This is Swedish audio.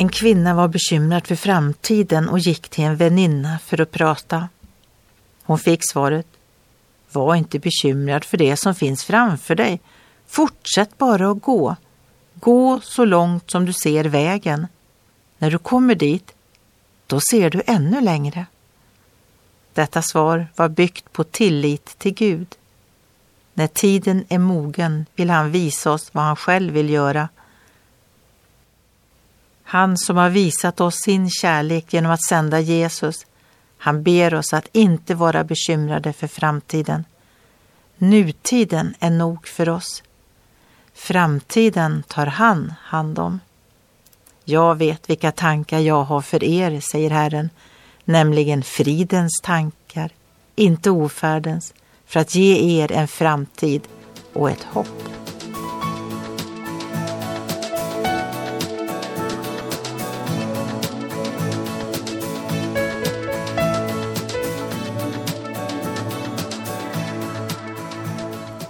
En kvinna var bekymrad för framtiden och gick till en väninna för att prata. Hon fick svaret. Var inte bekymrad för det som finns framför dig. Fortsätt bara att gå. Gå så långt som du ser vägen. När du kommer dit, då ser du ännu längre. Detta svar var byggt på tillit till Gud. När tiden är mogen vill han visa oss vad han själv vill göra. Han som har visat oss sin kärlek genom att sända Jesus, han ber oss att inte vara bekymrade för framtiden. Nutiden är nog för oss. Framtiden tar han hand om. Jag vet vilka tankar jag har för er, säger Herren, nämligen fridens tankar, inte ofärdens, för att ge er en framtid och ett hopp.